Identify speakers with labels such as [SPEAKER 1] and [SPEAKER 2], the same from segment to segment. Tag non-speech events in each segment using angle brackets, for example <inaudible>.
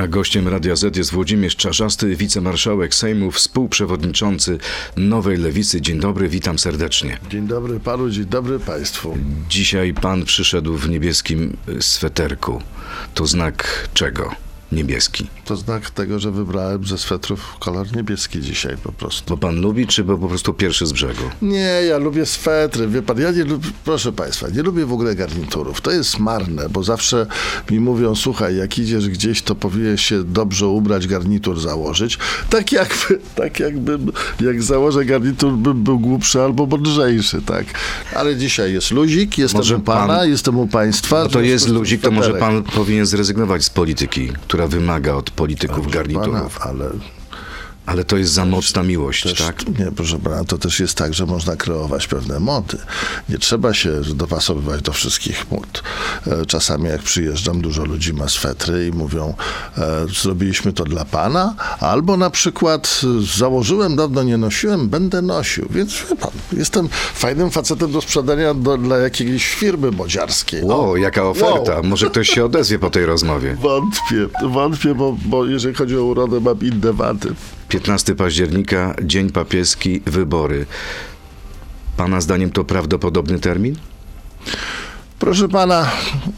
[SPEAKER 1] A gościem Radia Z jest Włodzimierz Czarzasty, wicemarszałek Sejmu, współprzewodniczący Nowej Lewicy. Dzień dobry, witam serdecznie.
[SPEAKER 2] Dzień dobry panu, dzień dobry państwu.
[SPEAKER 1] Dzisiaj pan przyszedł w niebieskim sweterku. To znak czego? Niebieski.
[SPEAKER 2] To znak tego, że wybrałem ze swetrów kolor niebieski dzisiaj po prostu.
[SPEAKER 1] Bo pan lubi, czy bo po prostu pierwszy z brzegu?
[SPEAKER 2] Nie, ja lubię swetry. Wie pan, ja nie lubię, proszę państwa, nie lubię w ogóle garniturów. To jest marne, bo zawsze mi mówią, słuchaj, jak idziesz gdzieś, to powinien się dobrze ubrać, garnitur założyć. Tak jakby, tak jakbym, jak założę garnitur, bym był głupszy albo mądrzejszy, tak. Ale dzisiaj jest luzik, jestem
[SPEAKER 1] Może
[SPEAKER 2] u pana,
[SPEAKER 1] pan-
[SPEAKER 2] jestem u państwa.
[SPEAKER 1] No to jest ludzik, to może pan powinien zrezygnować z polityki, która wymaga od polityków
[SPEAKER 2] Pana,
[SPEAKER 1] garniturów.
[SPEAKER 2] ale
[SPEAKER 1] Ale to jest za mocna miłość,
[SPEAKER 2] Też,
[SPEAKER 1] tak?
[SPEAKER 2] Nie, proszę pana, to też jest tak, że można kreować pewne mody. Nie trzeba się dopasowywać do wszystkich mód. E, Czasami jak przyjeżdżam, dużo ludzi ma swetry i mówią, e, zrobiliśmy to dla pana, albo na przykład e, założyłem, dawno nie nosiłem, będę nosił. Więc wie pan, jestem fajnym facetem do sprzedania do, dla jakiejś firmy modziarskiej.
[SPEAKER 1] Wow, jaka oferta.
[SPEAKER 2] Wow.
[SPEAKER 1] Może ktoś się odezwie po tej rozmowie. <laughs>
[SPEAKER 2] Wątpię, wątpię, bo, bo jeżeli chodzi o urodę, mam inne wady.
[SPEAKER 1] 15 października, dzień papieski, wybory. Pana zdaniem to prawdopodobny termin?
[SPEAKER 2] Proszę pana,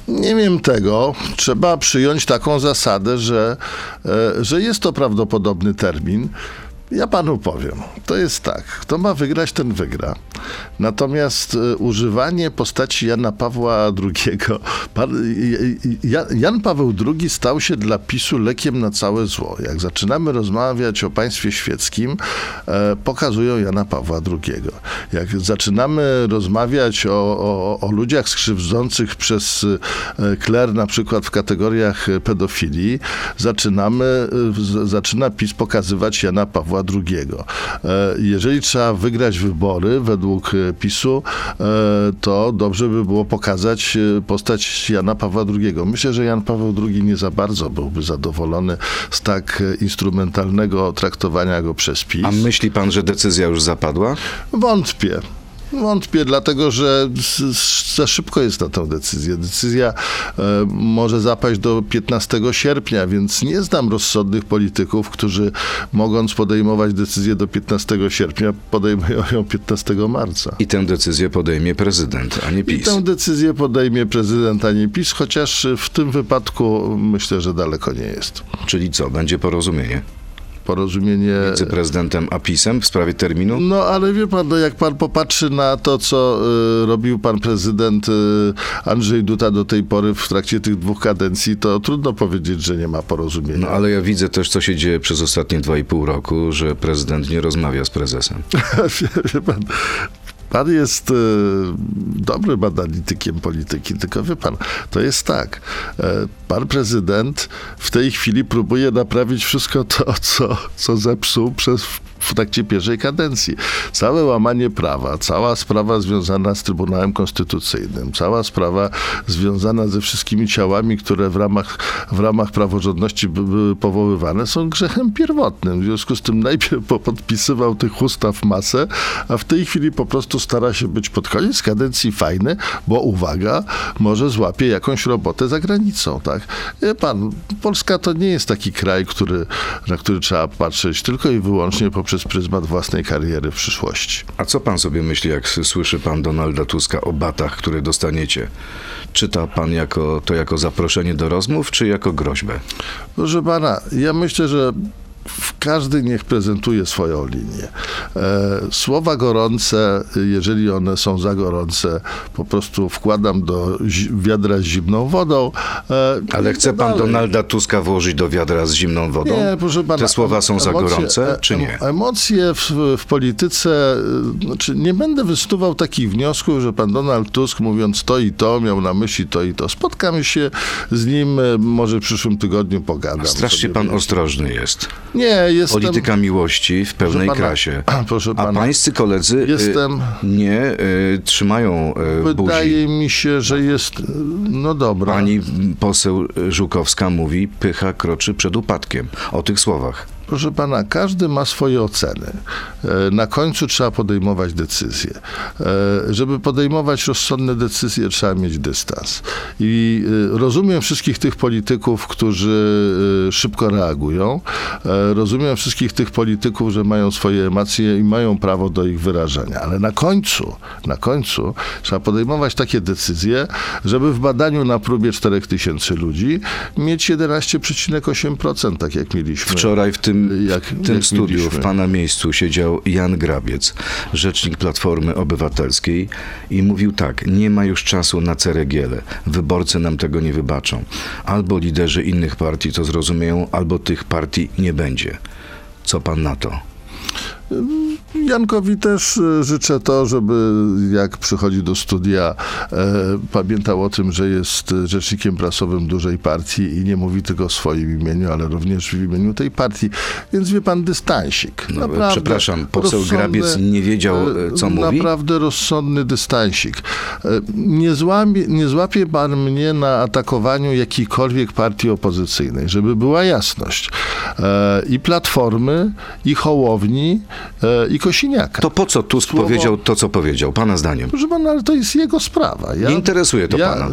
[SPEAKER 2] nie wiem tego. Trzeba przyjąć taką zasadę, że, e, że jest to prawdopodobny termin. Ja panu powiem, to jest tak, kto ma wygrać, ten wygra. Natomiast e, używanie postaci Jana Pawła II, <laughs> pan, Ja- Jan Paweł II stał się dla PiSu lekiem na całe zło. Jak zaczynamy rozmawiać o państwie świeckim, e, pokazują Jana Pawła II. Jak zaczynamy rozmawiać o, o, o ludziach skrzywdzących przez kler, na przykład w kategoriach pedofilii, zaczynamy, zaczyna PiS pokazywać Jana Pawła II. E, Jeżeli trzeba wygrać wybory według e, PiSu, e, to dobrze by było pokazać postać Jana Pawła II. Myślę, że Jan Paweł II nie za bardzo byłby zadowolony z tak instrumentalnego traktowania go przez PiS.
[SPEAKER 1] A myśli pan, że decyzja już zapadła?
[SPEAKER 2] Wątpię. Wątpię, dlatego że za szybko jest na tę decyzję. Decyzja e, może zapaść do 15 sierpnia, więc nie znam rozsądnych polityków, którzy mogąc podejmować decyzję do 15 sierpnia, podejmują ją 15 marca.
[SPEAKER 1] I tę decyzję podejmie prezydent, a nie
[SPEAKER 2] I
[SPEAKER 1] PiS.
[SPEAKER 2] tę decyzję podejmie prezydent, a nie PiS, chociaż w tym wypadku myślę, że daleko nie jest.
[SPEAKER 1] Czyli co, będzie porozumienie
[SPEAKER 2] Porozumienie.
[SPEAKER 1] między prezydentem a PiSem w sprawie terminu?
[SPEAKER 2] No ale wie pan, no, jak pan popatrzy na to, co y, robił pan prezydent y, Andrzej Duda do tej pory w trakcie tych dwóch kadencji, to trudno powiedzieć, że nie ma porozumienia.
[SPEAKER 1] No ale ja widzę też, co się dzieje przez ostatnie dwa i pół roku, że prezydent nie rozmawia z prezesem. <laughs>
[SPEAKER 2] wie, wie pan, pan jest y, dobrym analitykiem polityki, tylko wie pan, to jest tak. E, pan prezydent w tej chwili próbuje naprawić wszystko to, co, co zepsuł przez w trakcie pierwszej kadencji. Całe łamanie prawa, cała sprawa związana z Trybunałem Konstytucyjnym, cała sprawa związana ze wszystkimi ciałami, które w ramach, w ramach praworządności by- były powoływane, są grzechem pierwotnym. W związku z tym najpierw po- podpisywał tych ustaw masę, a w tej chwili po prostu stara się być pod koniec kadencji fajny, bo uwaga, może złapie jakąś robotę za granicą, tak? Wie pan, Polska to nie jest taki kraj, który, na który trzeba patrzeć tylko i wyłącznie poprzez pryzmat własnej kariery w przyszłości.
[SPEAKER 1] A co pan sobie myśli, jak słyszy pan Donalda Tuska o batach, które dostaniecie? Czyta pan jako, to jako zaproszenie do rozmów, czy jako groźbę?
[SPEAKER 2] Proszę pana, ja myślę, że każdy niech prezentuje swoją linię. E, słowa gorące, jeżeli one są za gorące, po prostu wkładam do wiadra z zimną wodą. E,
[SPEAKER 1] Ale chce pan
[SPEAKER 2] dalej.
[SPEAKER 1] Donalda Tuska włożyć do wiadra z zimną wodą?
[SPEAKER 2] Nie, proszę pana.
[SPEAKER 1] Te słowa są za
[SPEAKER 2] emocje-
[SPEAKER 1] gorące,
[SPEAKER 2] e-
[SPEAKER 1] czy nie?
[SPEAKER 2] em- Emocje w, w polityce, znaczy nie będę wysuwał takich wniosków, że pan Donald Tusk mówiąc to i to, miał na myśli to i to. Spotkamy się z nim, może w przyszłym tygodniu pogadam.
[SPEAKER 1] Strasznie pan ostrożny jest.
[SPEAKER 2] Nie, jestem...
[SPEAKER 1] Polityka miłości w pełnej
[SPEAKER 2] pana,
[SPEAKER 1] krasie. <clears throat>
[SPEAKER 2] Proszę
[SPEAKER 1] A
[SPEAKER 2] pana,
[SPEAKER 1] pańscy koledzy y,
[SPEAKER 2] Jestem-
[SPEAKER 1] nie y, trzymają y, buzi.
[SPEAKER 2] wydaje mi się, że jest... No dobra.
[SPEAKER 1] Pani poseł Żukowska mówi, pycha kroczy przed upadkiem. O tych słowach.
[SPEAKER 2] Proszę pana, każdy ma swoje oceny. E, Na końcu trzeba podejmować decyzje. E, Żeby podejmować rozsądne decyzje, trzeba mieć dystans. I e, rozumiem wszystkich tych polityków, którzy szybko reagują. Rozumiem wszystkich tych polityków, że mają swoje emocje i mają prawo do ich wyrażenia. Ale na końcu, na końcu trzeba podejmować takie decyzje, żeby w badaniu na próbie 4000 ludzi mieć 11,8%, tak jak mieliśmy.
[SPEAKER 1] Wczoraj w tym,
[SPEAKER 2] Jak-
[SPEAKER 1] w tym
[SPEAKER 2] jak
[SPEAKER 1] studiu,
[SPEAKER 2] mieliśmy.
[SPEAKER 1] w pana miejscu siedział Jan Grabiec, rzecznik Platformy Obywatelskiej i mówił tak, nie ma już czasu na ceregiele. Wyborcy nam tego nie wybaczą. Albo liderzy innych partii to zrozumieją, albo tych partii nie będzie. Co pan na to?
[SPEAKER 2] Jankowi też e, życzę to, żeby jak przychodzi do studia, e, pamiętał o tym, że jest rzecznikiem prasowym dużej partii i nie mówi tylko w swoim imieniu, ale również w imieniu tej partii. Więc wie pan, dystansik.
[SPEAKER 1] No, przepraszam, poseł Grabiec nie wiedział, e, co mówi?
[SPEAKER 2] Naprawdę rozsądny dystansik. E, Nie, złamie, nie złapie pan mnie na atakowaniu jakiejkolwiek partii opozycyjnej, żeby była jasność. E, I Platformy, i Hołowni, e, i Kosiniaka.
[SPEAKER 1] To po co Tusk
[SPEAKER 2] Słowo-
[SPEAKER 1] powiedział to, co powiedział, pana zdaniem?
[SPEAKER 2] Proszę pana, ale to jest jego sprawa. Ja,
[SPEAKER 1] Nie interesuje to
[SPEAKER 2] ja,
[SPEAKER 1] pana.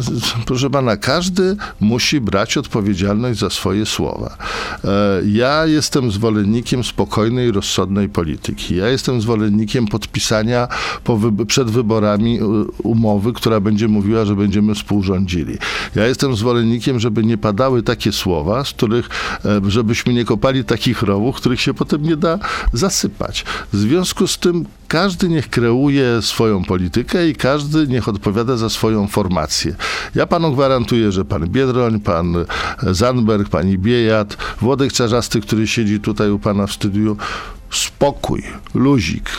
[SPEAKER 2] Proszę pana, każdy musi brać odpowiedzialność za swoje słowa. E, Ja jestem zwolennikiem spokojnej, rozsądnej polityki. Ja jestem zwolennikiem podpisania przed wyborami e, umowy, która będzie mówiła, że będziemy współrządzili. Ja jestem zwolennikiem, żeby nie padały takie słowa, z których, e, żebyśmy nie kopali takich rowów, których się potem nie da zasypać. W związku z tym każdy niech kreuje swoją politykę i każdy niech odpowiada za swoją formację. Ja panu gwarantuję, że pan Biedroń, pan Zandberg, pani Biejat, Włodek Czarzasty, który siedzi tutaj u pana w studiu, spokój, luzik.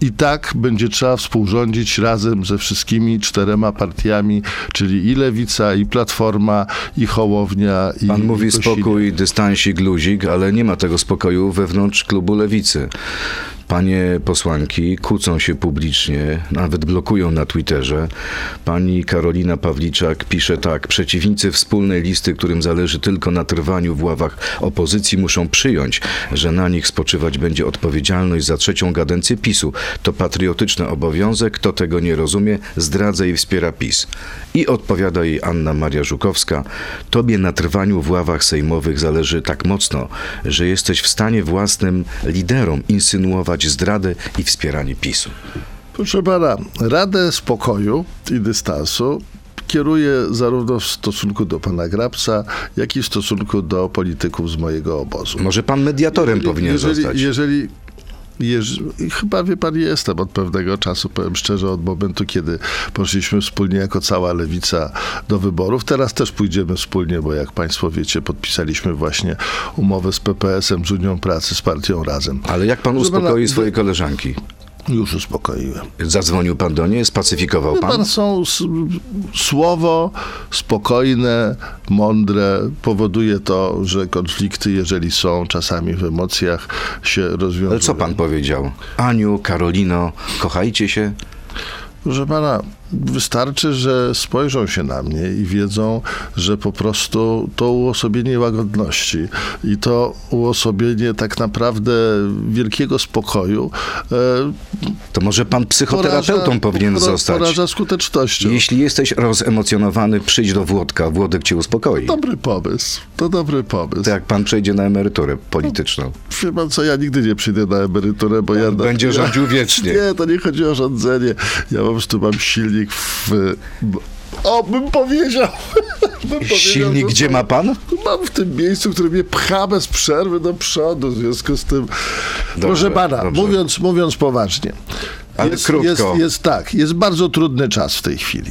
[SPEAKER 2] I tak będzie trzeba współrządzić razem ze wszystkimi czterema partiami, czyli i Lewica, i Platforma, i Hołownia, i
[SPEAKER 1] Pan mówi
[SPEAKER 2] i Kosiniak.
[SPEAKER 1] spokój, dystansik, luzik, ale nie ma tego spokoju wewnątrz klubu lewicy. Panie posłanki kłócą się publicznie, nawet blokują na Twitterze. Pani Karolina Pawliczak pisze tak: Przeciwnicy wspólnej listy, którym zależy tylko na trwaniu w ławach opozycji, muszą przyjąć, że na nich spoczywać będzie odpowiedzialność za trzecią kadencję PiSu. To patriotyczny obowiązek. Kto tego nie rozumie, zdradza i wspiera PiS. I odpowiada jej Anna Maria Żukowska: Tobie na trwaniu w ławach sejmowych zależy tak mocno, że jesteś w stanie własnym liderom insynuować zdradę i wspieranie PiSu.
[SPEAKER 2] Proszę pana, Radę Spokoju i Dystansu kieruję zarówno w stosunku do pana Grabca, jak i w stosunku do polityków z mojego obozu.
[SPEAKER 1] Może pan mediatorem
[SPEAKER 2] Jeżeli-
[SPEAKER 1] powinien
[SPEAKER 2] jeżeli,
[SPEAKER 1] zostać.
[SPEAKER 2] Jeżeli, jeż- chyba wie pan, jestem od pewnego czasu, powiem szczerze, od momentu, kiedy poszliśmy wspólnie jako cała lewica do wyborów. Teraz też pójdziemy wspólnie, bo jak państwo wiecie, podpisaliśmy właśnie umowę z PPS-em, z Unią Pracy, z partią Razem.
[SPEAKER 1] Ale jak pan uspokoi swoje koleżanki?
[SPEAKER 2] Już uspokoiłem.
[SPEAKER 1] Zadzwonił pan do niej, spacyfikował pan?
[SPEAKER 2] pan, są słowo spokojne, mądre, powoduje to, że konflikty, jeżeli są czasami w emocjach, się rozwiązują.
[SPEAKER 1] Ale co pan powiedział? Aniu, Karolino, kochajcie się?
[SPEAKER 2] Proszę pana, wystarczy, że spojrzą się na mnie i wiedzą, że po prostu to uosobienie łagodności i to uosobienie tak naprawdę wielkiego spokoju e,
[SPEAKER 1] To może pan psychoterapeutą
[SPEAKER 2] poraża-
[SPEAKER 1] powinien
[SPEAKER 2] pora-
[SPEAKER 1] zostać.
[SPEAKER 2] Poraża skutecznością.
[SPEAKER 1] Jeśli jesteś rozemocjonowany, przyjdź do Włodka. Włodek cię uspokoi.
[SPEAKER 2] Dobry pomysł. To dobry pomysł.
[SPEAKER 1] To jak pan przejdzie na emeryturę polityczną.
[SPEAKER 2] Wie pan co, ja nigdy nie przyjdę na emeryturę, bo ja...
[SPEAKER 1] Będzie
[SPEAKER 2] ja,
[SPEAKER 1] rządził wiecznie. <laughs>
[SPEAKER 2] Nie, to nie chodzi o rządzenie. Ja po prostu mam silnik w... O, bym powiedział. <laughs> bym powiedział,
[SPEAKER 1] Silnik
[SPEAKER 2] że-
[SPEAKER 1] gdzie ma pan?
[SPEAKER 2] Mam w tym miejscu, które mnie pcha bez przerwy do przodu, w związku z tym... Proszę pana,
[SPEAKER 1] dobrze.
[SPEAKER 2] mówiąc, mówiąc poważnie,
[SPEAKER 1] Ale
[SPEAKER 2] jest,
[SPEAKER 1] krótko.
[SPEAKER 2] Jest, jest tak, jest bardzo trudny czas w tej chwili.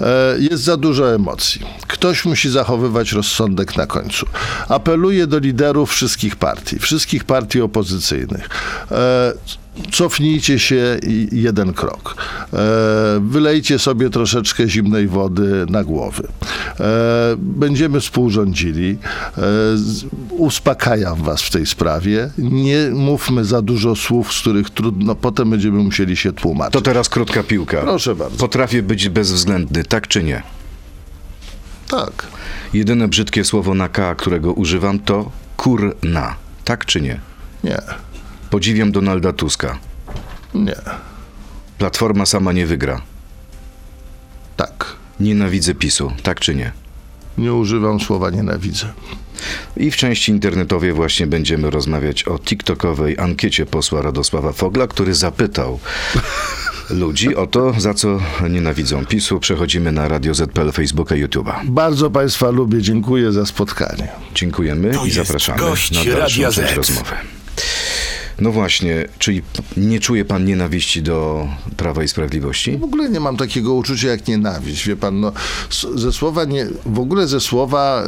[SPEAKER 2] E, jest za dużo emocji. Ktoś musi zachowywać rozsądek na końcu. Apeluję do liderów wszystkich partii, wszystkich partii opozycyjnych. Cofnijcie się jeden krok. E, wylejcie sobie troszeczkę zimnej wody na głowy. E, będziemy współrządzili. E, uspokajam was w tej sprawie. Nie mówmy za dużo słów, z których trudno, potem będziemy musieli się tłumaczyć.
[SPEAKER 1] To teraz krótka piłka.
[SPEAKER 2] Proszę bardzo.
[SPEAKER 1] Potrafię być bezwzględny, tak czy nie?
[SPEAKER 2] Tak.
[SPEAKER 1] Jedyne brzydkie słowo na K, którego używam, to kurna. Tak czy nie?
[SPEAKER 2] Nie,
[SPEAKER 1] Podziwiam Donalda Tuska.
[SPEAKER 2] nie,
[SPEAKER 1] Platforma sama nie wygra.
[SPEAKER 2] tak.
[SPEAKER 1] Nienawidzę PiSu. Tak czy nie?
[SPEAKER 2] Nie używam słowa nienawidzę.
[SPEAKER 1] I w części internetowej właśnie będziemy rozmawiać o TikTokowej ankiecie posła Radosława Fogla, który zapytał <laughs> ludzi o to, za co nienawidzą PiSu. Przechodzimy na Radio ZPL, Facebooka, YouTube'a.
[SPEAKER 2] Bardzo Państwa lubię, dziękuję za spotkanie.
[SPEAKER 1] Dziękujemy
[SPEAKER 3] To
[SPEAKER 1] i zapraszamy na dalszą część rozmowy. No właśnie, czyli nie czuje pan nienawiści do Prawa i Sprawiedliwości?
[SPEAKER 2] W ogóle nie mam takiego uczucia jak nienawiść, wie pan, no, ze słowa nie, w ogóle ze słowa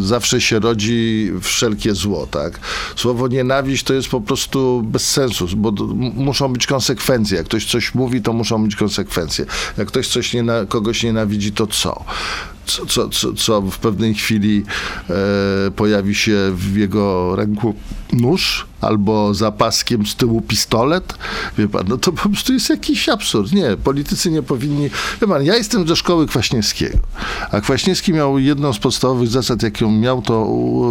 [SPEAKER 2] y, zawsze się rodzi wszelkie zło, tak? Słowo nienawiść to jest po prostu bez sensu, bo muszą być konsekwencje. Jak ktoś coś mówi, to muszą być konsekwencje. Jak ktoś coś niena, kogoś nienawidzi, to co? Co, co, co, co w pewnej chwili e, pojawi się w jego ręku nóż albo za paskiem z tyłu pistolet, wie pan, no to po prostu jest jakiś absurd. Nie, politycy nie powinni... Wie pan, ja jestem ze szkoły Kwaśniewskiego, a Kwaśniewski miał jedną z podstawowych zasad, jaką miał, to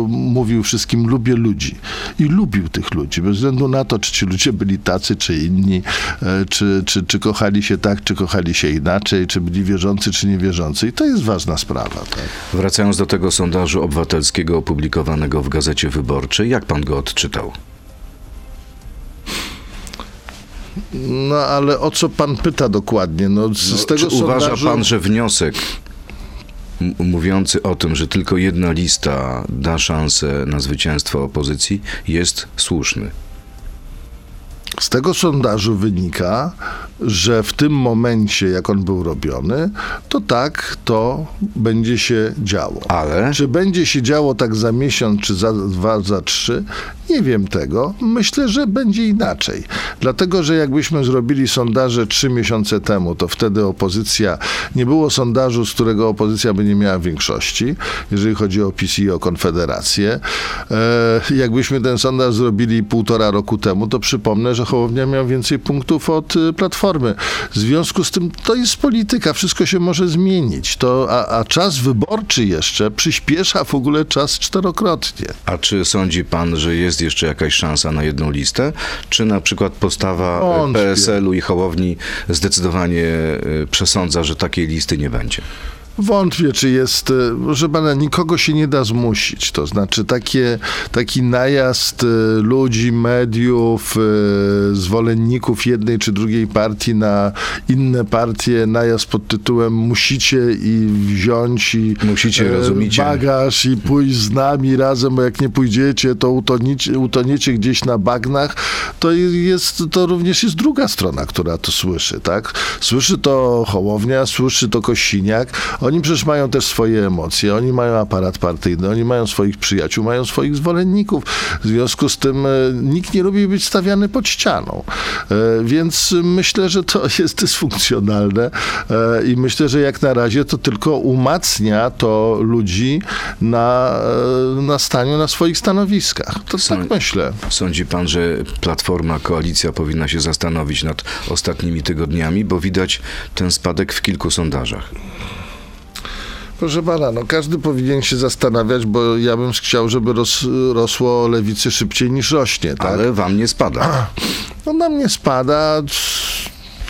[SPEAKER 2] mówił wszystkim, lubię ludzi. I lubił tych ludzi, bez względu na to, czy ci ludzie byli tacy, czy inni, e, czy, czy, czy kochali się tak, czy kochali się inaczej, czy byli wierzący, czy niewierzący. I to jest ważna sprawa. Tak?
[SPEAKER 1] Wracając do tego sondażu obywatelskiego opublikowanego w Gazecie Wyborczej, jak pan go odczytał?
[SPEAKER 2] No ale o co pan pyta dokładnie? No, z, z tego
[SPEAKER 1] Czy uważa
[SPEAKER 2] sondażu...
[SPEAKER 1] pan, że wniosek mówiący o tym, że tylko jedna lista da szansę na zwycięstwo opozycji, jest słuszny?
[SPEAKER 2] Z tego sondażu wynika, że w tym momencie, jak on był robiony, to tak to będzie się działo.
[SPEAKER 1] Ale
[SPEAKER 2] Czy będzie się działo tak za miesiąc, czy za dwa, za trzy? Nie wiem tego. Myślę, że będzie inaczej. Dlatego, że jakbyśmy zrobili sondaże trzy miesiące temu, to wtedy opozycja, nie było sondażu, z którego opozycja by nie miała większości, jeżeli chodzi o PiS i o Konfederację. E, jakbyśmy ten sondaż zrobili półtora roku temu, to przypomnę, że Hołownia miał więcej punktów od y, Platformy. W związku z tym to jest polityka, wszystko się może zmienić. To, a, a czas wyborczy jeszcze przyspiesza w ogóle czas czterokrotnie.
[SPEAKER 1] A czy sądzi pan, że jest jeszcze jakaś szansa na jedną listę? Czy na przykład postawa
[SPEAKER 2] Wątpię.
[SPEAKER 1] PSL-u i Hołowni zdecydowanie e, przesądza, że takiej listy nie będzie?
[SPEAKER 2] Wątpię, czy jest, e, proszę pana, nikogo się nie da zmusić. To znaczy takie, taki najazd e, ludzi, mediów, e, zwolenników jednej czy drugiej partii na inne partie, najazd pod tytułem musicie i wziąć i
[SPEAKER 1] Musicie,
[SPEAKER 2] e,
[SPEAKER 1] rozumiecie.
[SPEAKER 2] bagaż i pójść z nami razem, bo jak nie pójdziecie, to utonicie, utoniecie gdzieś na bagnach. To jest, to również jest druga strona, która to słyszy, tak? Słyszy to Hołownia, słyszy to Kościniak. Oni przecież mają też swoje emocje, oni mają aparat partyjny, oni mają swoich przyjaciół, mają swoich zwolenników. W związku z tym e, nikt nie lubi być stawiany pod ścianą. E, Więc myślę, że to <laughs> jest dysfunkcjonalne e, i myślę, że jak na razie to tylko umacnia to ludzi na, na staniu na swoich stanowiskach. To tak myślę.
[SPEAKER 1] Sądzi pan, że Platforma, koalicja powinna się zastanowić nad ostatnimi tygodniami, bo widać ten spadek w kilku sondażach.
[SPEAKER 2] Proszę pana, no każdy powinien się zastanawiać, bo ja bym chciał, żeby ros, rosło lewicy szybciej niż rośnie, tak?
[SPEAKER 1] Ale wam nie spada. <clears throat>
[SPEAKER 2] No na mnie spada.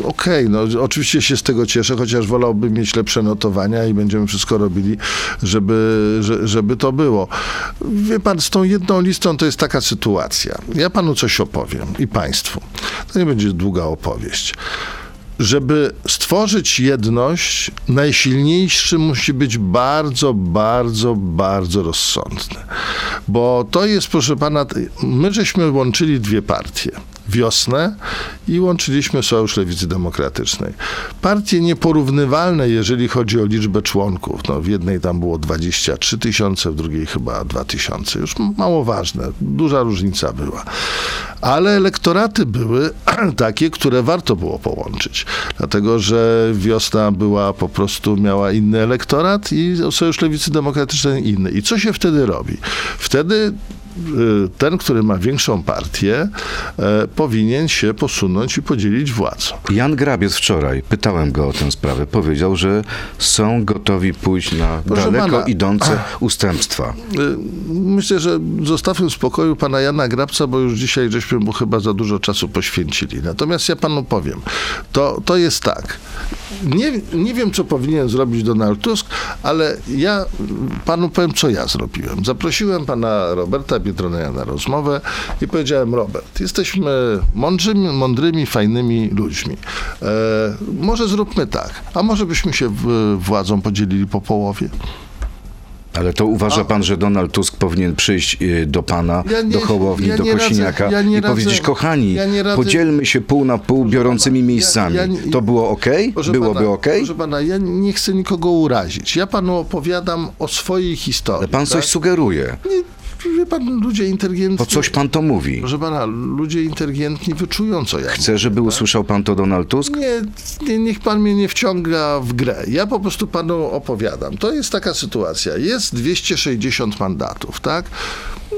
[SPEAKER 2] Okej, no oczywiście się z tego cieszę, chociaż wolałbym mieć lepsze notowania i będziemy wszystko robili, żeby, że, żeby to było. Wie pan, z tą jedną listą to jest taka sytuacja. Ja panu coś opowiem i państwu. To nie będzie długa opowieść. Żeby stworzyć jedność, najsilniejszy musi być bardzo, bardzo, bardzo rozsądny. Bo to jest, proszę pana, my żeśmy łączyli dwie partie. Wiosnę i łączyliśmy Sojusz Lewicy Demokratycznej. Partie nieporównywalne, jeżeli chodzi o liczbę członków. No, w jednej tam było 23 tysiące, w drugiej chyba 2 tysiące. Już mało ważne. Duża różnica była. Ale elektoraty były <clears throat> takie, które warto było połączyć. Dlatego, że wiosna była po prostu, miała inny elektorat i Sojusz Lewicy Demokratycznej inny. I co się wtedy robi? Wtedy ten, który ma większą partię, e, powinien się posunąć i podzielić władzę.
[SPEAKER 1] Jan Grabiec wczoraj, pytałem go o tę sprawę, powiedział, że są gotowi pójść na
[SPEAKER 2] Proszę
[SPEAKER 1] daleko
[SPEAKER 2] pana,
[SPEAKER 1] idące ustępstwa.
[SPEAKER 2] Y, Myślę, że zostawmy w spokoju pana Jana Grabca, bo już dzisiaj żeśmy mu chyba za dużo czasu poświęcili. Natomiast ja panu powiem, to, to jest tak. Nie, nie wiem, co powinien zrobić Donald Tusk, ale ja panu powiem, co ja zrobiłem. Zaprosiłem pana Roberta Biedroneja na rozmowę i powiedziałem, Robert, jesteśmy mądrymi, mądrymi fajnymi ludźmi. E, może zróbmy tak, a może byśmy się w, władzą podzielili po połowie?
[SPEAKER 1] Ale to uważa pan, że Donald Tusk powinien przyjść y, do pana,
[SPEAKER 2] Ja nie-
[SPEAKER 1] do Hołowni,
[SPEAKER 2] ja
[SPEAKER 1] do
[SPEAKER 2] nie radzę-
[SPEAKER 1] Kosiniaka
[SPEAKER 2] ja
[SPEAKER 1] i powiedzieć,
[SPEAKER 2] radzę-
[SPEAKER 1] kochani,
[SPEAKER 2] ja nie radzę-
[SPEAKER 1] podzielmy się pół na pół biorącymi miejscami.
[SPEAKER 2] ja nie-
[SPEAKER 1] to było ok? Byłoby
[SPEAKER 2] pana,
[SPEAKER 1] ok?
[SPEAKER 2] Proszę pana, ja nie chcę nikogo urazić. Ja panu opowiadam o swojej historii.
[SPEAKER 1] Ale pan coś
[SPEAKER 2] tak?
[SPEAKER 1] sugeruje.
[SPEAKER 2] Nie, wie pan, ludzie inteligentni.
[SPEAKER 1] Po coś pan to mówi.
[SPEAKER 2] Proszę pana, ludzie inteligentni wyczują, co ja
[SPEAKER 1] Chcę, żeby usłyszał pan to Donald Tusk?
[SPEAKER 2] Nie, nie, niech pan mnie nie wciąga w grę. Ja po prostu panu opowiadam. To jest taka sytuacja. Jest 260 mandatów, tak?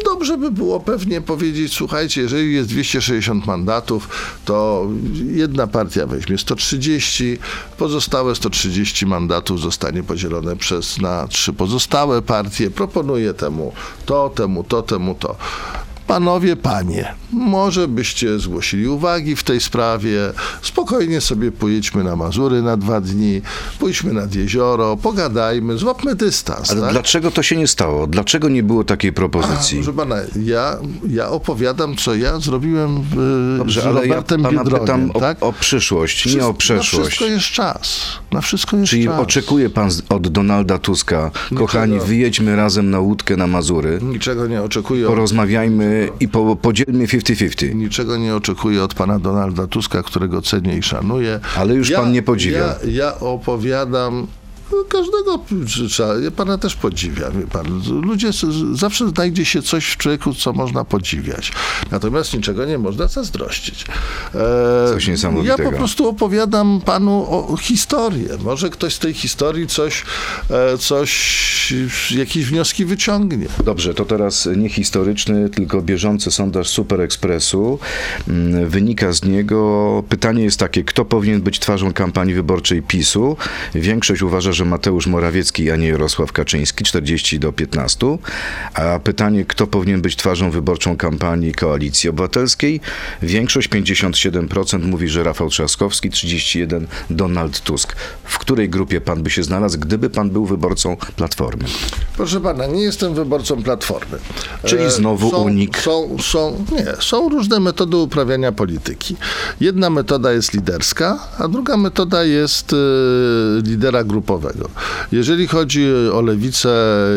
[SPEAKER 2] Dobrze by było pewnie powiedzieć, słuchajcie, jeżeli jest 260 mandatów, to jedna partia weźmie 130, pozostałe 130 mandatów zostanie podzielone przez na trzy pozostałe partie. Proponuję temu to, temu to, temu to. Panowie, panie, może byście zgłosili uwagi w tej sprawie. Spokojnie sobie pojedźmy na Mazury na dwa dni, pójdźmy nad jezioro, pogadajmy, złapmy dystans.
[SPEAKER 1] Ale
[SPEAKER 2] tak?
[SPEAKER 1] dlaczego to się nie stało? Dlaczego nie było takiej propozycji?
[SPEAKER 2] Proszę pana, ja, ja opowiadam, co ja zrobiłem w,
[SPEAKER 1] Dobrze,
[SPEAKER 2] z
[SPEAKER 1] ale ja
[SPEAKER 2] Robertem
[SPEAKER 1] pana pytam o,
[SPEAKER 2] tak?
[SPEAKER 1] o przyszłość, nie o
[SPEAKER 2] Na
[SPEAKER 1] przeszłość.
[SPEAKER 2] wszystko jest czas. Na wszystko jest
[SPEAKER 1] Czyli
[SPEAKER 2] czas.
[SPEAKER 1] oczekuje pan od Donalda Tuska, kochani, wyjedźmy razem na łódkę na Mazury,
[SPEAKER 2] Niczego nie oczekuję.
[SPEAKER 1] porozmawiajmy i po, podzielmy 50-50.
[SPEAKER 2] Niczego nie oczekuję od pana Donalda Tuska, którego cenię i szanuję.
[SPEAKER 1] Ale już pan nie podziwia.
[SPEAKER 2] Ja, ja opowiadam każdego trzeba. Ja pana też podziwiam. Pan. Ludzie zawsze znajdzie się coś w człowieku, co można podziwiać. Natomiast niczego nie można zazdrościć. E,
[SPEAKER 1] Coś niesamowitego.
[SPEAKER 2] Ja po prostu opowiadam panu o historię. Może ktoś z tej historii coś, e, coś jakieś wnioski wyciągnie.
[SPEAKER 1] Dobrze, to teraz nie historyczny, tylko bieżący sondaż Super Expressu. Mm, Wynika z niego, pytanie jest takie, kto powinien być twarzą kampanii wyborczej PiSu? Większość uważa, że Mateusz Morawiecki, a nie Jarosław Kaczyński, 40 do 15. A pytanie, kto powinien być twarzą wyborczą kampanii Koalicji Obywatelskiej? Większość, 57% mówi, że Rafał Trzaskowski, 31 Donald Tusk. W której grupie pan by się znalazł, gdyby pan był wyborcą Platformy?
[SPEAKER 2] Proszę pana, nie jestem wyborcą Platformy.
[SPEAKER 1] Czyli znowu
[SPEAKER 2] są,
[SPEAKER 1] unik.
[SPEAKER 2] Są, są, nie, są różne metody uprawiania polityki. Jedna metoda jest liderska, a druga metoda jest e, lidera grupowego. Jeżeli chodzi o lewicę,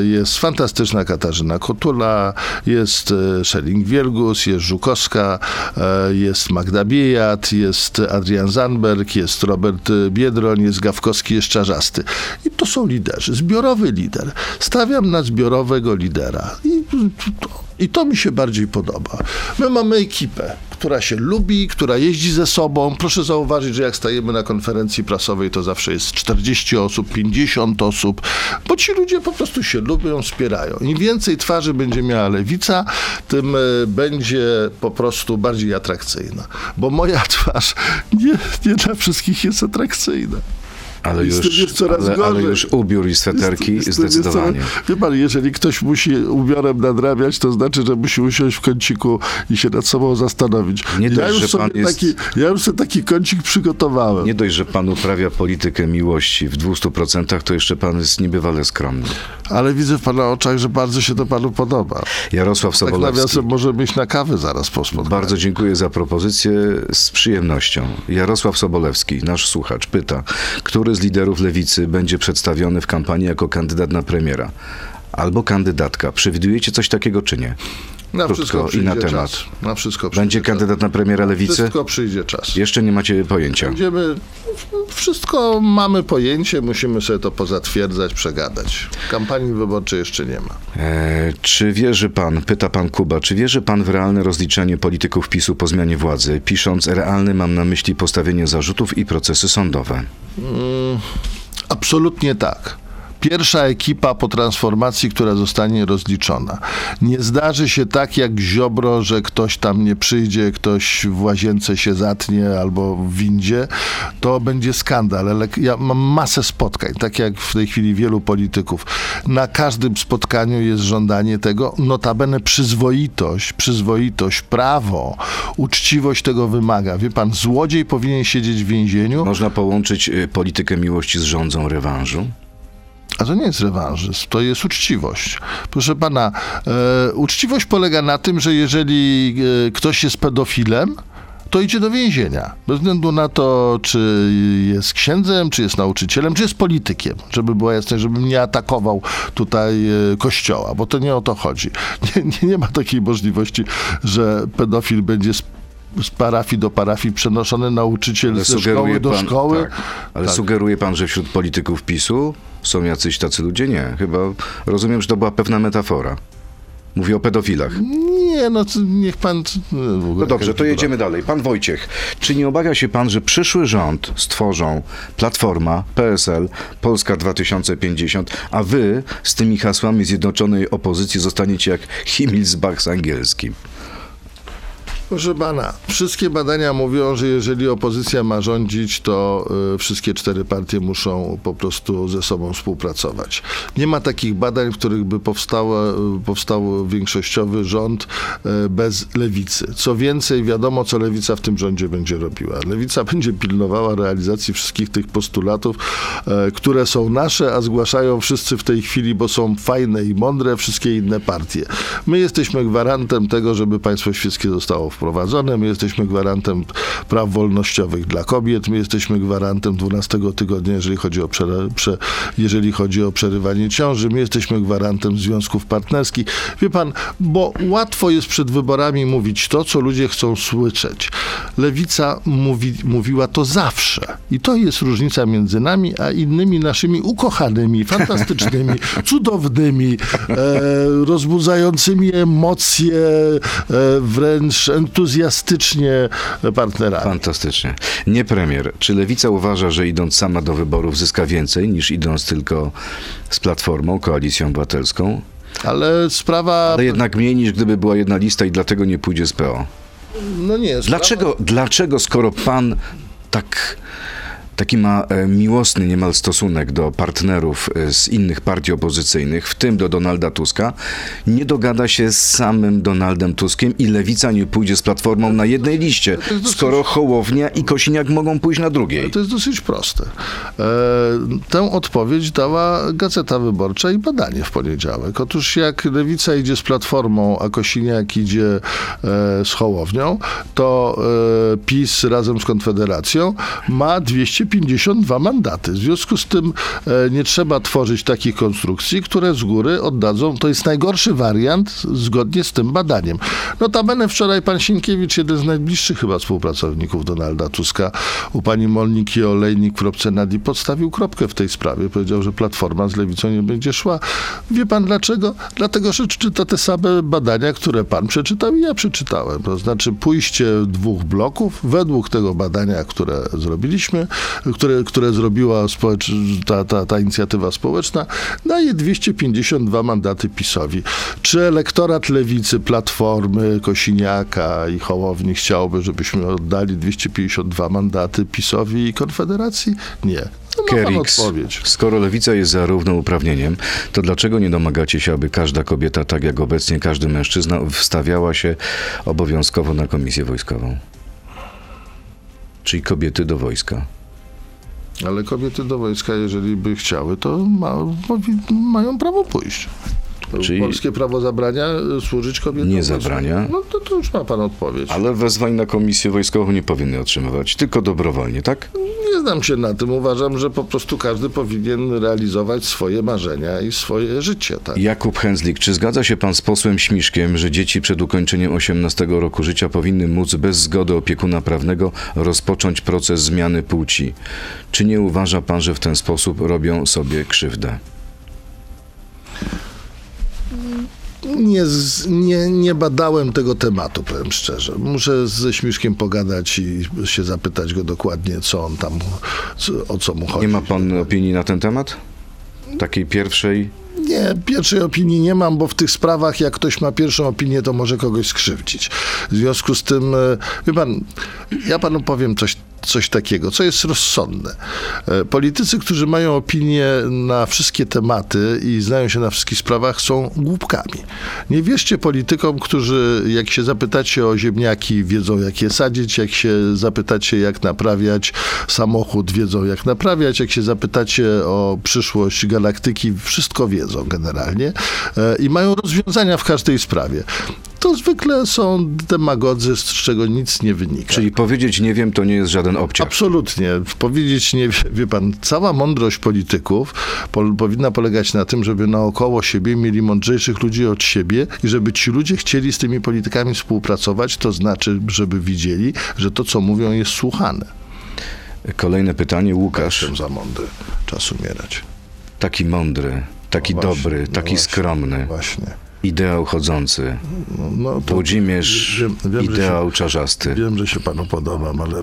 [SPEAKER 2] jest fantastyczna Katarzyna Kotula, jest e, Schelling-Wielgus, jest Żukowska, e, jest Magda Biejat, jest Adrian Zandberg, jest Robert Biedroń, jest Gawkowski, jest Czarzasty. I to są liderzy. Zbiorowy lider. Stawiam na zbiorowego lidera. I i to mi się bardziej podoba. My mamy ekipę, która się lubi, która jeździ ze sobą. Proszę zauważyć, że jak stajemy na konferencji prasowej, to zawsze jest 40 osób, 50 osób, bo ci ludzie po prostu się lubią, wspierają. Im więcej twarzy będzie miała lewica, tym e, będzie po prostu bardziej atrakcyjna. Bo moja twarz nie, nie dla wszystkich jest atrakcyjna.
[SPEAKER 1] Ale
[SPEAKER 2] Jest
[SPEAKER 1] już,
[SPEAKER 2] już coraz
[SPEAKER 1] ale, ale
[SPEAKER 2] gorzej.
[SPEAKER 1] już ubiór i sweterki
[SPEAKER 2] Jest- jest- jest
[SPEAKER 1] zdecydowanie.
[SPEAKER 2] coraz- Wie pan, jeżeli ktoś musi ubiorem nadrabiać, to znaczy, że musi usiąść w kąciku i się nad sobą zastanowić.
[SPEAKER 1] Nie
[SPEAKER 2] ja,
[SPEAKER 1] dość,
[SPEAKER 2] już
[SPEAKER 1] że
[SPEAKER 2] sobie
[SPEAKER 1] pan jest-
[SPEAKER 2] taki, ja już sobie taki kącik przygotowałem.
[SPEAKER 1] Nie dość, że pan uprawia politykę miłości w 200%, to jeszcze pan jest niebywale skromny.
[SPEAKER 2] Ale widzę w pana oczach, że bardzo się to panu podoba.
[SPEAKER 1] Jarosław
[SPEAKER 2] Tak
[SPEAKER 1] Sobolewski.
[SPEAKER 2] nawiasem możemy iść na kawę zaraz po spotkaniu.
[SPEAKER 1] Bardzo dziękuję za propozycję z przyjemnością. Jarosław Sobolewski, nasz słuchacz, pyta, który z liderów lewicy będzie przedstawiony w kampanii jako kandydat na premiera? Albo kandydatka. Przewidujecie coś takiego, czy nie?
[SPEAKER 2] Na
[SPEAKER 1] krótko
[SPEAKER 2] wszystko
[SPEAKER 1] i na temat.
[SPEAKER 2] czas. Na wszystko
[SPEAKER 1] Będzie
[SPEAKER 2] czas.
[SPEAKER 1] kandydat na premiera lewicy?
[SPEAKER 2] Wszystko przyjdzie czas.
[SPEAKER 1] Jeszcze nie macie pojęcia.
[SPEAKER 2] Będziemy, wszystko mamy pojęcie, musimy sobie to pozatwierdzać, przegadać. Kampanii wyborczej jeszcze nie ma.
[SPEAKER 1] E, czy wierzy pan, pyta pan Kuba, czy wierzy pan w realne rozliczenie polityków PiSu po zmianie władzy? Pisząc realny mam na myśli postawienie zarzutów i procesy sądowe.
[SPEAKER 2] Absolutnie tak. Pierwsza ekipa po transformacji, która zostanie rozliczona. Nie zdarzy się tak jak Ziobro, że ktoś tam nie przyjdzie, ktoś w łazience się zatnie albo w windzie. To będzie skandal. Ale ja mam masę spotkań, tak jak w tej chwili wielu polityków. Na każdym spotkaniu jest żądanie tego, notabene przyzwoitość, przyzwoitość, prawo, uczciwość tego wymaga. Wie pan, złodziej powinien siedzieć w więzieniu,
[SPEAKER 1] Można połączyć y, politykę miłości z rządzą rewanżu?
[SPEAKER 2] A to nie jest rewanżyzm, to jest uczciwość. Proszę pana, e, uczciwość polega na tym, że jeżeli e, ktoś jest pedofilem, to idzie do więzienia. Bez względu na to, czy jest księdzem, czy jest nauczycielem, czy jest politykiem. Żeby była jasność, żebym nie atakował tutaj e, kościoła, bo to nie o to chodzi. <laughs> Nie, nie, nie ma takiej możliwości, że pedofil będzie z, parafii do parafii przenoszony nauczyciel
[SPEAKER 1] Ale
[SPEAKER 2] ze szkoły do
[SPEAKER 1] pan,
[SPEAKER 2] szkoły.
[SPEAKER 1] Tak, ale
[SPEAKER 2] Tak.
[SPEAKER 1] sugeruje pan, że wśród polityków PiSu są jacyś tacy ludzie? Nie. Chyba rozumiem, że to była pewna metafora. Mówię o pedofilach.
[SPEAKER 2] Nie, no niech pan...
[SPEAKER 1] No dobrze, to jedziemy dalej. Pan Wojciech, czy nie obawia się pan, że przyszły rząd stworzą Platforma, PSL, Polska 2050, a wy z tymi hasłami zjednoczonej opozycji zostaniecie jak Himmelsbach z angielskim?
[SPEAKER 2] Proszę pana, wszystkie badania mówią, że jeżeli opozycja ma rządzić, to y, wszystkie cztery partie muszą po prostu ze sobą współpracować. Nie ma takich badań, w których by powstała, y, powstał większościowy rząd y, bez lewicy. Co więcej, wiadomo, co lewica w tym rządzie będzie robiła. Lewica <laughs> będzie pilnowała realizacji wszystkich tych postulatów, które są nasze, a zgłaszają wszyscy w tej chwili, bo są fajne i mądre, wszystkie inne partie. My jesteśmy gwarantem tego, żeby państwo świeckie zostało wprowadzone, my jesteśmy gwarantem praw wolnościowych dla kobiet, my jesteśmy gwarantem 12 tygodnia, jeżeli chodzi o, przere, prze, jeżeli chodzi o przerywanie ciąży, my jesteśmy gwarantem związków partnerskich. Wie pan, bo łatwo jest przed wyborami mówić to, co ludzie chcą słyszeć. Lewica mówi, mówiła to zawsze. I to jest różnica między nami, a innymi naszymi ukochanymi, <laughs> fantastycznymi, cudownymi, e, rozbudzającymi emocje, e, wręcz entuzjastycznie partnerami.
[SPEAKER 1] Fantastycznie. Nie premier. Czy lewica uważa, że idąc sama do wyborów zyska więcej niż idąc tylko z Platformą, Koalicją Obywatelską?
[SPEAKER 2] Ale sprawa...
[SPEAKER 1] Ale jednak mniej niż gdyby była jedna lista i dlatego nie pójdzie z PO.
[SPEAKER 2] No nie, sprawa-
[SPEAKER 1] Dlaczego, dlaczego skoro pan tak, taki ma e, miłosny niemal stosunek do partnerów e, z innych partii opozycyjnych, w tym do Donalda Tuska, nie dogada się z samym Donaldem Tuskiem i Lewica nie pójdzie z Platformą na jednej liście, skoro Hołownia i Kosiniak mogą pójść na drugiej?
[SPEAKER 2] To jest dosyć proste. E, tę odpowiedź dała Gazeta Wyborcza i badanie w poniedziałek. Otóż jak Lewica idzie z Platformą, a Kosiniak idzie e, z Hołownią, to e, PiS razem z Konfederacją ma 252 mandaty. W związku z tym e, nie trzeba tworzyć takich konstrukcji, które z góry oddadzą. To jest najgorszy wariant zgodnie z tym badaniem. Notabene wczoraj pan Sienkiewicz, jeden z najbliższych chyba współpracowników Donalda Tuska, u pani Molniki Olejnik w kropce Nadi podstawił kropkę w tej sprawie. Powiedział, że Platforma z Lewicą nie będzie szła. Wie pan dlaczego? Dlatego, że czyta te same badania, które pan przeczytał i ja przeczytałem. To znaczy pójście dwóch bloków według tego badania, które zrobiliśmy, które, które zrobiła społecz... ta, ta, ta inicjatywa społeczna, daje 252 mandaty PiSowi. Czy elektorat Lewicy, Platformy, Kosiniaka i Hołowni chciałby, żebyśmy oddali 252 mandaty PiSowi i Konfederacji? Nie. No,
[SPEAKER 1] Kerix, skoro lewica jest za równouprawnieniem, to dlaczego nie domagacie się, aby każda kobieta, tak jak obecnie każdy mężczyzna, wstawiała się obowiązkowo na komisję wojskową? Czyli kobiety do wojska.
[SPEAKER 2] Ale kobiety do wojska, jeżeli by chciały, to ma, mają prawo pójść.
[SPEAKER 1] Czyli-
[SPEAKER 2] Polskie prawo zabrania e, służyć kobietom.
[SPEAKER 1] Nie zabrania.
[SPEAKER 2] No to, to już ma pan odpowiedź.
[SPEAKER 1] Ale wezwań na komisję wojskową nie powinny otrzymywać, tylko dobrowolnie, tak?
[SPEAKER 2] Nie znam się na tym. Uważam, że po prostu każdy powinien realizować swoje marzenia i swoje życie. Tak?
[SPEAKER 1] Jakub Hęzlik, czy zgadza się pan z posłem Śmiszkiem, że dzieci przed ukończeniem 18 roku życia powinny móc bez zgody opiekuna prawnego rozpocząć proces zmiany płci? Czy nie uważa pan, że w ten sposób robią sobie krzywdę?
[SPEAKER 2] Nie, nie, nie badałem tego tematu, powiem szczerze. Muszę ze Śmiszkiem pogadać i się zapytać go dokładnie, co on tam, o co mu chodzi.
[SPEAKER 1] Nie ma pan opinii na ten temat? Takiej pierwszej?
[SPEAKER 2] Nie, pierwszej opinii nie mam, bo w tych sprawach, jak ktoś ma pierwszą opinię, to może kogoś skrzywdzić. W związku z tym, e, wie pan, ja panu powiem coś, coś takiego, co jest rozsądne. E, Politycy, którzy mają opinię na wszystkie tematy i znają się na wszystkich sprawach, są głupkami. Nie wierzcie politykom, którzy, jak się zapytacie o ziemniaki, wiedzą, jak je sadzić, jak się zapytacie, jak naprawiać samochód, wiedzą, jak naprawiać, jak się zapytacie o przyszłość galaktyki, wszystko wiedzą generalnie e, i mają rozwiązania w każdej sprawie. To zwykle są demagodzy, z czego nic nie wynika.
[SPEAKER 1] Czyli powiedzieć nie wiem, to nie jest żaden obciach.
[SPEAKER 2] Absolutnie. Powiedzieć nie wie, wie pan, cała mądrość polityków po, powinna polegać na tym, żeby naokoło siebie mieli mądrzejszych ludzi od siebie i żeby ci ludzie chcieli z tymi politykami współpracować, to znaczy, żeby widzieli, że to, co mówią, jest słuchane.
[SPEAKER 1] Kolejne pytanie, Łukasz.
[SPEAKER 2] Jestem za mądry. Czas umierać.
[SPEAKER 1] Taki mądry, taki
[SPEAKER 2] No właśnie,
[SPEAKER 1] dobry,
[SPEAKER 2] no
[SPEAKER 1] taki
[SPEAKER 2] właśnie,
[SPEAKER 1] skromny,
[SPEAKER 2] Właśnie.
[SPEAKER 1] Ideał chodzący,
[SPEAKER 2] No, no, to
[SPEAKER 1] Włodzimierz,
[SPEAKER 2] wiem, wiem,
[SPEAKER 1] ideał
[SPEAKER 2] się,
[SPEAKER 1] czarzasty.
[SPEAKER 2] wiem, że się panu podobam, ale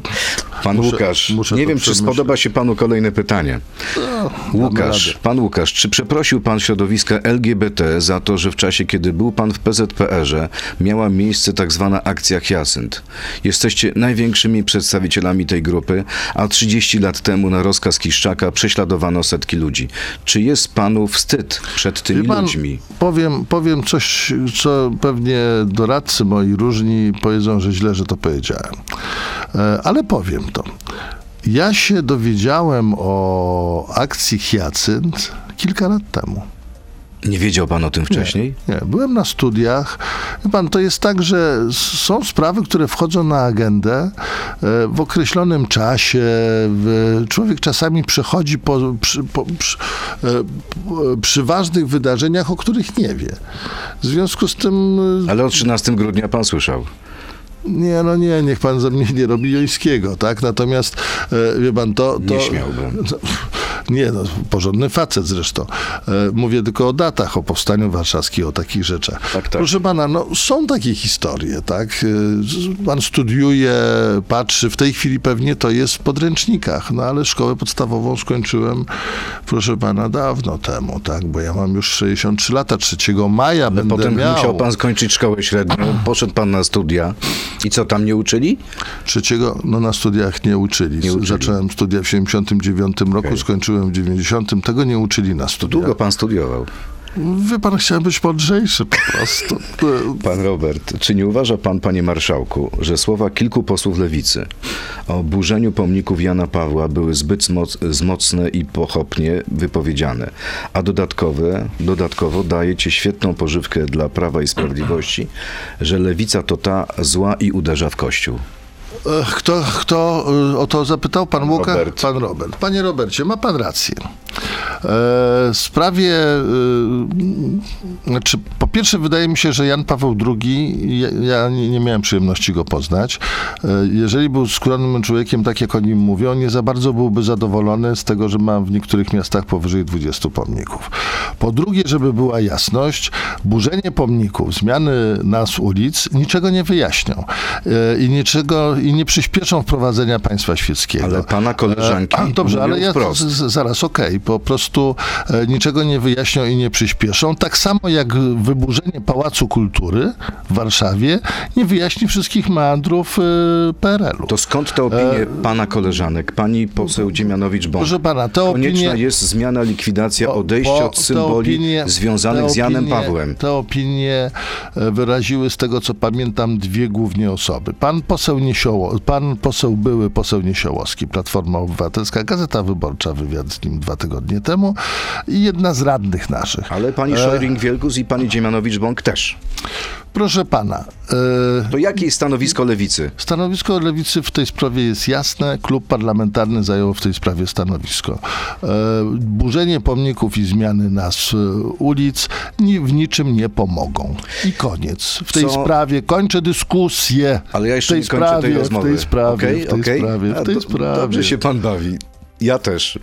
[SPEAKER 1] Pan
[SPEAKER 2] muszę-
[SPEAKER 1] Łukasz,
[SPEAKER 2] muszę
[SPEAKER 1] nie wiem, czy spodoba się panu kolejne pytanie.
[SPEAKER 2] damy
[SPEAKER 1] Łukasz, pan Łukasz, czy przeprosił pan środowiska LGBT za to, że w czasie, kiedy był pan w PZPR-ze, miała miejsce tak zwana akcja Hyacynt? Jesteście największymi przedstawicielami tej grupy, a 30 lat temu na rozkaz Kiszczaka prześladowano setki ludzi. Czy jest panu wstyd przed tymi
[SPEAKER 2] pan,
[SPEAKER 1] ludźmi?
[SPEAKER 2] Powiem, powiem coś, co pewnie doradcy moi różni powiedzą, że źle, że to powiedziałem. E, Ale powiem to. Ja się dowiedziałem o akcji Hyacynt kilka lat temu.
[SPEAKER 1] Nie wiedział pan o tym wcześniej?
[SPEAKER 2] Nie, byłem na studiach. Wie pan, to jest tak, że są sprawy, które wchodzą na agendę e, w określonym czasie. Człowiek czasami przechodzi po, przy, po, przy, e, p- przy ważnych wydarzeniach, o których nie wie. W związku z tym e,
[SPEAKER 1] Ale o 13 grudnia pan słyszał.
[SPEAKER 2] Nie, no nie, niech pan ze mnie nie robi jońskiego, tak? Natomiast, e, wie pan, to... to
[SPEAKER 1] Nie śmiałbym.
[SPEAKER 2] Nie, no, porządny facet zresztą. E, mówię tylko o datach, o powstaniu warszawskim, o takich rzeczach.
[SPEAKER 1] Tak, tak.
[SPEAKER 2] Proszę pana, no, są takie historie, tak? E, Pan studiuje, patrzy, w tej chwili pewnie to jest w podręcznikach, no ale szkołę podstawową skończyłem, proszę pana, dawno temu, tak? Bo ja mam już 63 lata, 3 maja będę
[SPEAKER 1] Potem
[SPEAKER 2] miał...
[SPEAKER 1] musiał pan skończyć szkołę średnią, poszedł pan na studia. I co, tam nie uczyli?
[SPEAKER 2] Trzeciego, no na studiach nie uczyli.
[SPEAKER 1] Nie uczyli.
[SPEAKER 2] Zacząłem studia w 79 roku,
[SPEAKER 1] Okej.
[SPEAKER 2] skończyłem w 90. Tego nie uczyli na studiach.
[SPEAKER 1] Długo pan studiował.
[SPEAKER 2] Wie pan, chciałem być mądrzejszy po prostu.
[SPEAKER 1] Pan Robert, czy nie uważa pan, panie marszałku, że słowa kilku posłów lewicy o burzeniu pomników Jana Pawła były zbyt zmocne i pochopnie wypowiedziane, a dodatkowe, dodatkowo dajecie świetną pożywkę dla Prawa i Sprawiedliwości, że lewica to ta zła i uderza w Kościół?
[SPEAKER 2] E, Kto, kto e, o to zapytał? Pan Łukasz?
[SPEAKER 1] Robert.
[SPEAKER 2] Pan Robert. Panie Robercie, ma pan rację. E, W sprawie, znaczy, po pierwsze wydaje mi się, że Jan Paweł II, ja, ja nie, miałem przyjemności go poznać, jeżeli był skromnym człowiekiem, tak jak o nim mówią, nie za bardzo byłby zadowolony z tego, że mam w niektórych miastach powyżej 20 pomników. Po drugie, żeby była jasność, burzenie pomników, zmiany nazw ulic niczego nie wyjaśnią i niczego i nie przyspieszą wprowadzenia państwa świeckiego.
[SPEAKER 1] Ale pana koleżanki
[SPEAKER 2] E, a, Dobrze, ale ja z, z, zaraz, okej, po prostu e, niczego nie wyjaśnią i nie przyspieszą. Tak samo jak wyburzenie Pałacu Kultury w Warszawie nie wyjaśni wszystkich meandrów e, PRL-u.
[SPEAKER 1] To skąd te opinie pana koleżanek, pani poseł Dziemianowicz-Bąk?
[SPEAKER 2] Proszę pana, te
[SPEAKER 1] Konieczna
[SPEAKER 2] opinie...
[SPEAKER 1] jest zmiana, likwidacja, odejście od symboli
[SPEAKER 2] opinie-
[SPEAKER 1] związanych
[SPEAKER 2] te
[SPEAKER 1] z Janem
[SPEAKER 2] opinie-
[SPEAKER 1] Pawłem.
[SPEAKER 2] Te opinie e, wyraziły, z tego co pamiętam, dwie głównie osoby. Pan poseł Niesioło, pan poseł, były poseł Niesiołowski, Platforma Obywatelska, Gazeta Wyborcza, wywiad z nim dwa tygodnie temu i jedna z radnych naszych.
[SPEAKER 1] Ale pani Szojring-Wielgus i pani Dziemianowicz-Bąk też.
[SPEAKER 2] Proszę pana, e,
[SPEAKER 1] To jakie jest stanowisko lewicy?
[SPEAKER 2] Stanowisko lewicy w tej sprawie jest jasne. Klub parlamentarny zajął w tej sprawie stanowisko. E, burzenie pomników i zmiany nazw e, ulic ni, w niczym nie pomogą. I koniec. W tej
[SPEAKER 1] Co-
[SPEAKER 2] sprawie kończę dyskusję.
[SPEAKER 1] Ale ja jeszcze
[SPEAKER 2] w tej
[SPEAKER 1] nie kończę
[SPEAKER 2] sprawie,
[SPEAKER 1] tej rozmowy.
[SPEAKER 2] W tej sprawie,
[SPEAKER 1] Okej,
[SPEAKER 2] w tej
[SPEAKER 1] okej?
[SPEAKER 2] sprawie, w tej
[SPEAKER 1] do-
[SPEAKER 2] sprawie.
[SPEAKER 1] Dobrze się pan bawi. Ja też.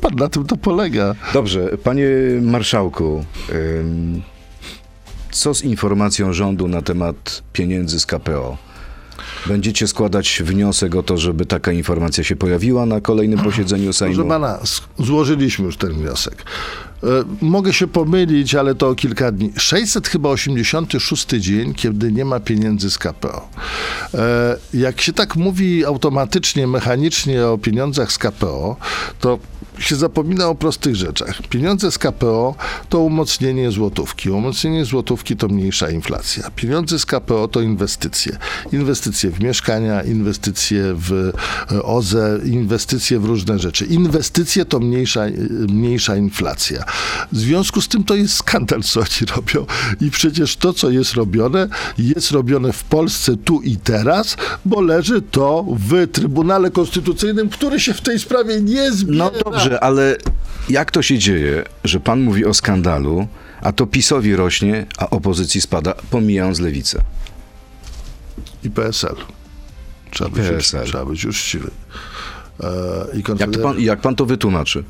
[SPEAKER 2] Pan, na tym to polega.
[SPEAKER 1] Dobrze, panie marszałku, ym, co z informacją rządu na temat pieniędzy z KPO? Będziecie składać wniosek o to, żeby taka informacja się pojawiła na kolejnym posiedzeniu Sejmu?
[SPEAKER 2] Proszę pana, złożyliśmy już ten wniosek. E, Mogę się pomylić, ale to o kilka dni. 600 chyba 86 dzień, kiedy nie ma pieniędzy z KPO. E, Jak się tak mówi automatycznie, mechanicznie o pieniądzach z KPO, to się zapomina o prostych rzeczach. Pieniądze z KPO to umocnienie złotówki. Umocnienie złotówki to mniejsza inflacja. Pieniądze z KPO to inwestycje. Inwestycje w mieszkania, inwestycje w e, OZE, inwestycje w różne rzeczy. Inwestycje to mniejsza, e, mniejsza inflacja. W związku z tym to jest skandal, co oni robią. I przecież to, co jest robione, jest robione w Polsce tu i teraz, bo leży to w Trybunale Konstytucyjnym, który się w tej sprawie nie zbiera.
[SPEAKER 1] No dobrze, ale jak to się dzieje, że pan mówi o skandalu, a to PiSowi rośnie, a opozycji spada, pomijając lewicę?
[SPEAKER 2] I PSL. Trzeba być,
[SPEAKER 1] PSL.
[SPEAKER 2] Uczciwy, trzeba być uczciwy. E, I Konfeder-
[SPEAKER 1] pan, jak pan to wytłumaczy?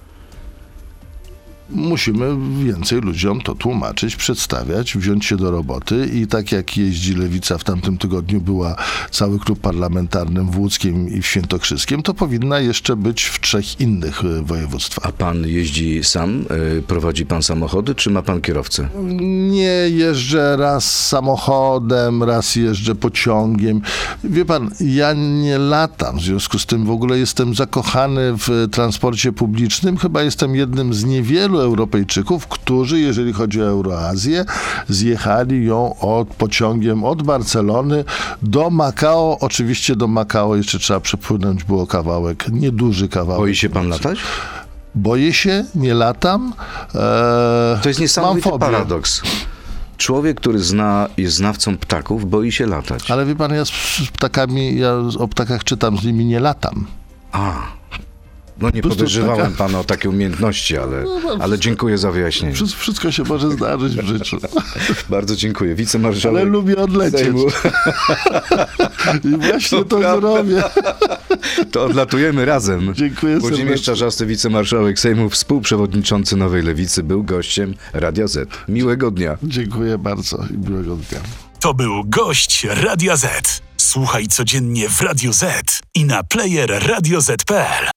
[SPEAKER 2] Musimy więcej ludziom to tłumaczyć, przedstawiać, wziąć się do roboty i tak jak jeździ Lewica w tamtym tygodniu, była cały klub parlamentarny w Łódzkiem i w Świętokrzyskiem, to powinna jeszcze być w trzech innych e, województwach.
[SPEAKER 1] A pan jeździ sam? Y, Prowadzi pan samochody, czy ma pan kierowcę?
[SPEAKER 2] Nie jeżdżę raz samochodem, raz jeżdżę pociągiem. Wie pan, ja nie latam, w związku z tym w ogóle jestem zakochany w transporcie publicznym. Chyba jestem jednym z niewielu Europejczyków, którzy, jeżeli chodzi o Euroazję, zjechali ją od pociągiem od Barcelony do Makao. Oczywiście do Makao jeszcze trzeba przepłynąć, było kawałek, nieduży kawałek.
[SPEAKER 1] Boi się pan latać?
[SPEAKER 2] Boję się, nie latam. Eee,
[SPEAKER 1] To jest niesamowity paradoks. Człowiek, który zna, jest znawcą ptaków, boi się latać.
[SPEAKER 2] Ale wie pan, ja z ptakami, ja o ptakach czytam, z nimi nie latam.
[SPEAKER 1] A. No nie podejrzewałem
[SPEAKER 2] taka-
[SPEAKER 1] pana o takie umiejętności, ale, ale dziękuję za wyjaśnienie.
[SPEAKER 2] Wszystko, wszystko się może zdarzyć w życiu. <laughs>
[SPEAKER 1] Bardzo dziękuję. Wicemarszałek
[SPEAKER 2] Ale lubię odlecieć.
[SPEAKER 1] Sejmu. <laughs>
[SPEAKER 2] I właśnie to,
[SPEAKER 1] prawda.
[SPEAKER 2] zrobię. <laughs>
[SPEAKER 1] To odlatujemy razem.
[SPEAKER 2] Dziękuję
[SPEAKER 1] Włodzimierz
[SPEAKER 2] serdecznie.
[SPEAKER 1] Czarzasty, wicemarszałek Sejmu, współprzewodniczący Nowej Lewicy, był gościem Radia Z. Miłego dnia.
[SPEAKER 2] Dziękuję bardzo i miłego dnia.
[SPEAKER 3] To był gość Radia Z. Słuchaj codziennie w Radio Z i na player radioz.pl.